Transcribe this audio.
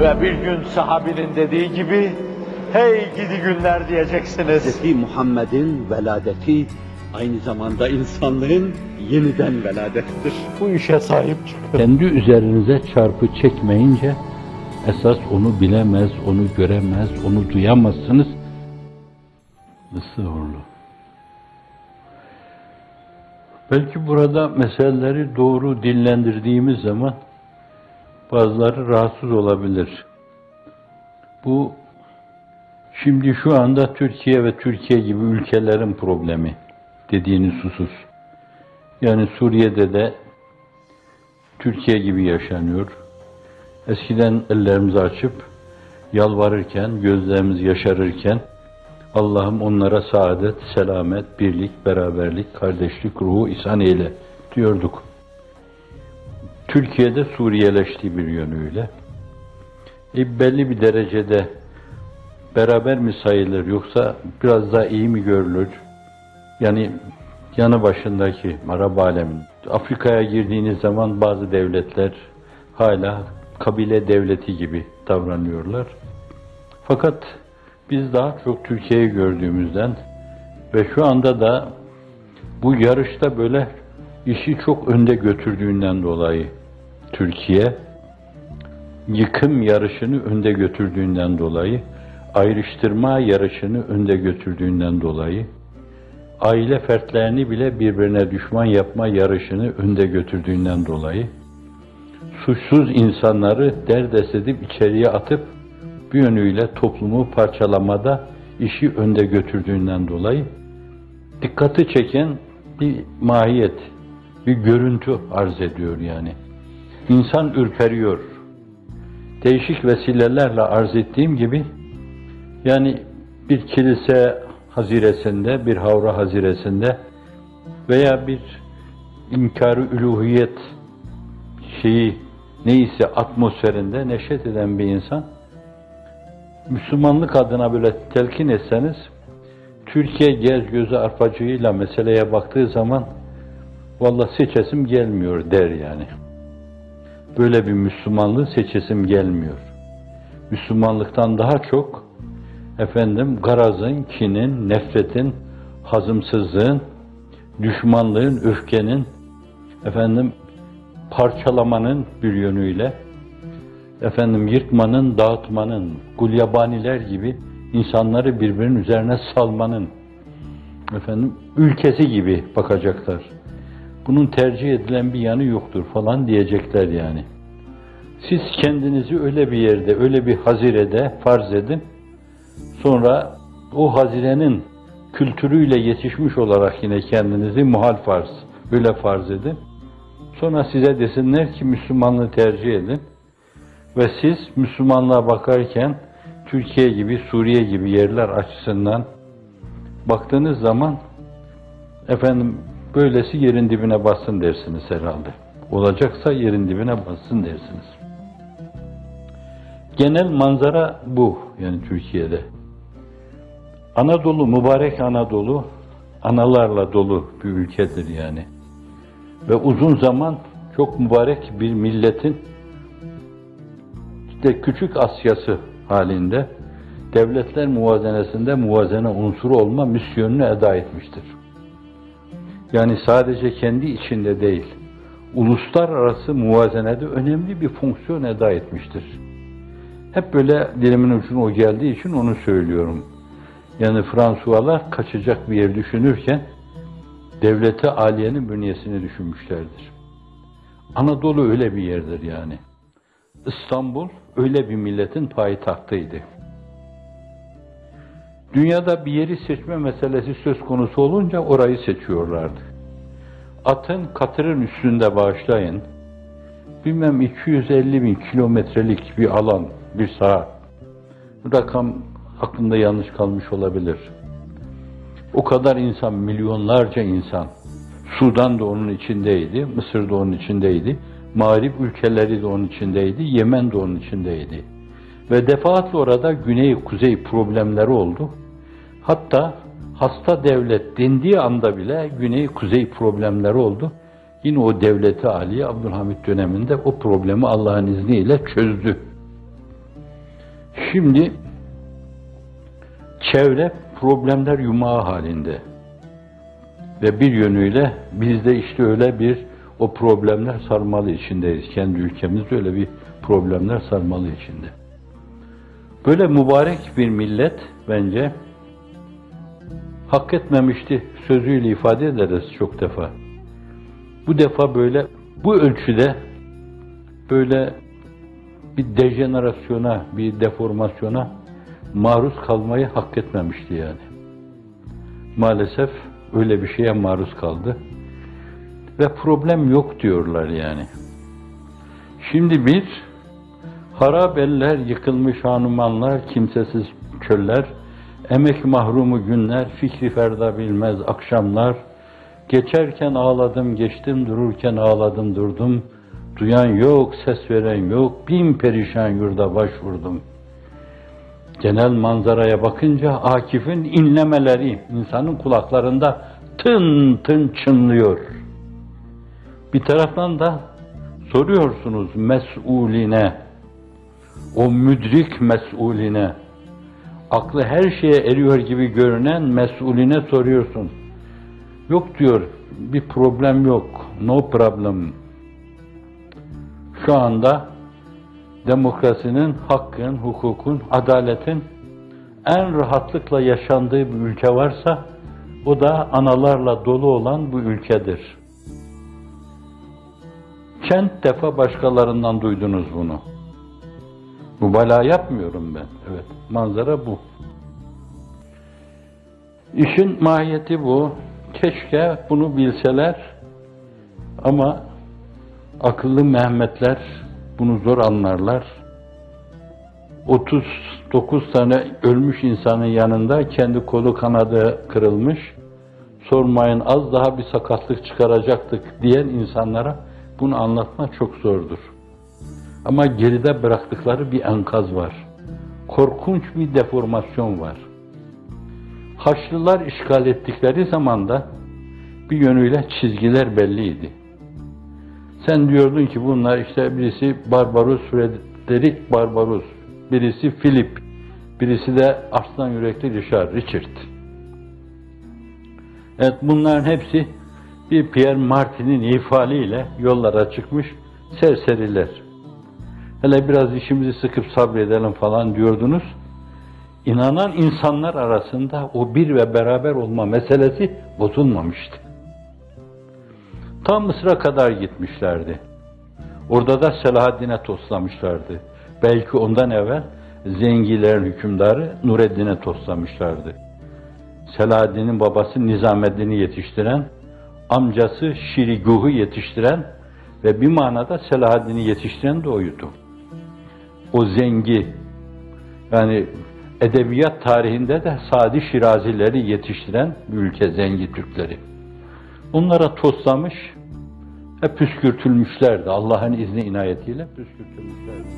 Ve bir gün sahabinin dediği gibi, hey gidi günler diyeceksiniz. Hz. Muhammed'in veladeti aynı zamanda insanlığın yeniden veladettir. Bu işe sahip çıkın. Kendi üzerinize çarpı çekmeyince esas onu bilemez, onu göremez, onu duyamazsınız. Nasıl uğurlu? Belki burada meseleleri doğru dillendirdiğimiz zaman bazıları rahatsız olabilir. Bu şimdi şu anda Türkiye ve Türkiye gibi ülkelerin problemi dediğiniz husus. Yani Suriye'de de Türkiye gibi yaşanıyor. Eskiden ellerimizi açıp yalvarırken, gözlerimiz yaşarırken Allah'ım onlara saadet, selamet, birlik, beraberlik, kardeşlik ruhu ihsan eyle diyorduk. Türkiye'de Suriyeleştiği bir yönüyle. E belli bir derecede beraber mi sayılır yoksa biraz daha iyi mi görülür? Yani yanı başındaki Arap alemin. Afrika'ya girdiğiniz zaman bazı devletler hala kabile devleti gibi davranıyorlar. Fakat biz daha çok Türkiye'yi gördüğümüzden ve şu anda da bu yarışta böyle işi çok önde götürdüğünden dolayı Türkiye yıkım yarışını önde götürdüğünden dolayı ayrıştırma yarışını önde götürdüğünden dolayı aile fertlerini bile birbirine düşman yapma yarışını önde götürdüğünden dolayı suçsuz insanları derdest edip içeriye atıp bir yönüyle toplumu parçalamada işi önde götürdüğünden dolayı dikkati çeken bir mahiyet, bir görüntü arz ediyor yani. İnsan ürperiyor. Değişik vesilelerle arz ettiğim gibi yani bir kilise haziresinde, bir havra haziresinde veya bir inkarı üluhiyet şeyi neyse atmosferinde neşet eden bir insan Müslümanlık adına böyle telkin etseniz Türkiye gez gözü arpacığıyla meseleye baktığı zaman vallahi seçesim gelmiyor der yani. Böyle bir Müslümanlığı seçesim gelmiyor. Müslümanlıktan daha çok efendim garazın, kinin, nefretin, hazımsızlığın, düşmanlığın, öfkenin, efendim parçalamanın bir yönüyle, efendim yırtmanın, dağıtmanın, gulyabaniler gibi insanları birbirinin üzerine salmanın, efendim ülkesi gibi bakacaklar. Bunun tercih edilen bir yanı yoktur falan diyecekler yani. Siz kendinizi öyle bir yerde, öyle bir hazirede farz edin. Sonra o hazirenin kültürüyle yetişmiş olarak yine kendinizi muhal farz, öyle farz edin. Sonra size desinler ki Müslümanlığı tercih edin. Ve siz Müslümanlığa bakarken Türkiye gibi, Suriye gibi yerler açısından baktığınız zaman efendim böylesi yerin dibine bassın dersiniz herhalde. Olacaksa yerin dibine bassın dersiniz. Genel manzara bu yani Türkiye'de. Anadolu, mübarek Anadolu analarla dolu bir ülkedir yani. Ve uzun zaman çok mübarek bir milletin işte küçük Asyası halinde devletler muvazenesinde muvazene unsuru olma misyonunu eda etmiştir. Yani sadece kendi içinde değil, uluslararası muvazenede önemli bir fonksiyon eda etmiştir. Hep böyle dilimin ucuna o geldiği için onu söylüyorum. Yani Fransualar kaçacak bir yer düşünürken devleti aliyenin bünyesini düşünmüşlerdir. Anadolu öyle bir yerdir yani. İstanbul öyle bir milletin payitahtıydı. Dünyada bir yeri seçme meselesi söz konusu olunca orayı seçiyorlardı. Atın katırın üstünde bağışlayın. Bilmem 250 bin kilometrelik bir alan, bir saha. Bu rakam aklımda yanlış kalmış olabilir. O kadar insan, milyonlarca insan. Sudan da onun içindeydi, Mısır da onun içindeydi. Mağrip ülkeleri de onun içindeydi, Yemen de onun içindeydi. Ve defaatle orada güney-kuzey problemleri oldu. Hatta hasta devlet dendiği anda bile güney-kuzey problemleri oldu. Yine o devleti Ali Abdülhamit döneminde o problemi Allah'ın izniyle çözdü. Şimdi çevre problemler yumağı halinde. Ve bir yönüyle biz de işte öyle bir o problemler sarmalı içindeyiz. Kendi ülkemizde öyle bir problemler sarmalı içinde. Böyle mübarek bir millet bence hak etmemişti sözüyle ifade ederiz çok defa. Bu defa böyle bu ölçüde böyle bir dejenerasyona, bir deformasyona maruz kalmayı hak etmemişti yani. Maalesef öyle bir şeye maruz kaldı. Ve problem yok diyorlar yani. Şimdi biz harap eller, yıkılmış hanumanlar, kimsesiz çöller, emek mahrumu günler, fikri ferda bilmez akşamlar, geçerken ağladım geçtim, dururken ağladım durdum, duyan yok, ses veren yok, bin perişan yurda başvurdum. Genel manzaraya bakınca Akif'in inlemeleri insanın kulaklarında tın tın çınlıyor. Bir taraftan da soruyorsunuz mesuline, o müdrik mesuline, aklı her şeye eriyor gibi görünen mesuline soruyorsun. Yok diyor, bir problem yok, no problem. Şu anda demokrasinin, hakkın, hukukun, adaletin en rahatlıkla yaşandığı bir ülke varsa o da analarla dolu olan bu ülkedir. Kent defa başkalarından duydunuz bunu. Mübalağa yapmıyorum ben. Evet, manzara bu. İşin mahiyeti bu. Keşke bunu bilseler ama akıllı Mehmetler bunu zor anlarlar. 39 tane ölmüş insanın yanında kendi kolu kanadı kırılmış. Sormayın az daha bir sakatlık çıkaracaktık diyen insanlara bunu anlatmak çok zordur. Ama geride bıraktıkları bir enkaz var. Korkunç bir deformasyon var. Haçlılar işgal ettikleri zaman da bir yönüyle çizgiler belliydi. Sen diyordun ki bunlar işte birisi Barbaros Frederick Barbaros, birisi Philip, birisi de Arslan Yürekli Richard, Richard. Evet bunların hepsi bir Pierre Martin'in ifaliyle yollara çıkmış serseriler. Hele biraz işimizi sıkıp sabredelim falan diyordunuz. İnanan insanlar arasında o bir ve beraber olma meselesi bozulmamıştı. Tam Mısır'a kadar gitmişlerdi. Orada da Selahaddin'e toslamışlardı. Belki ondan evvel Zengilerin hükümdarı Nureddin'e toslamışlardı. Selahaddin'in babası Nizameddin'i yetiştiren, amcası Şiriguh'u yetiştiren ve bir manada Selahaddin'i yetiştiren de oydu o zengi, yani edebiyat tarihinde de Sadi Şirazileri yetiştiren bir ülke zengi Türkleri. Bunlara toslamış, hep püskürtülmüşlerdi. Allah'ın izni inayetiyle püskürtülmüşlerdi.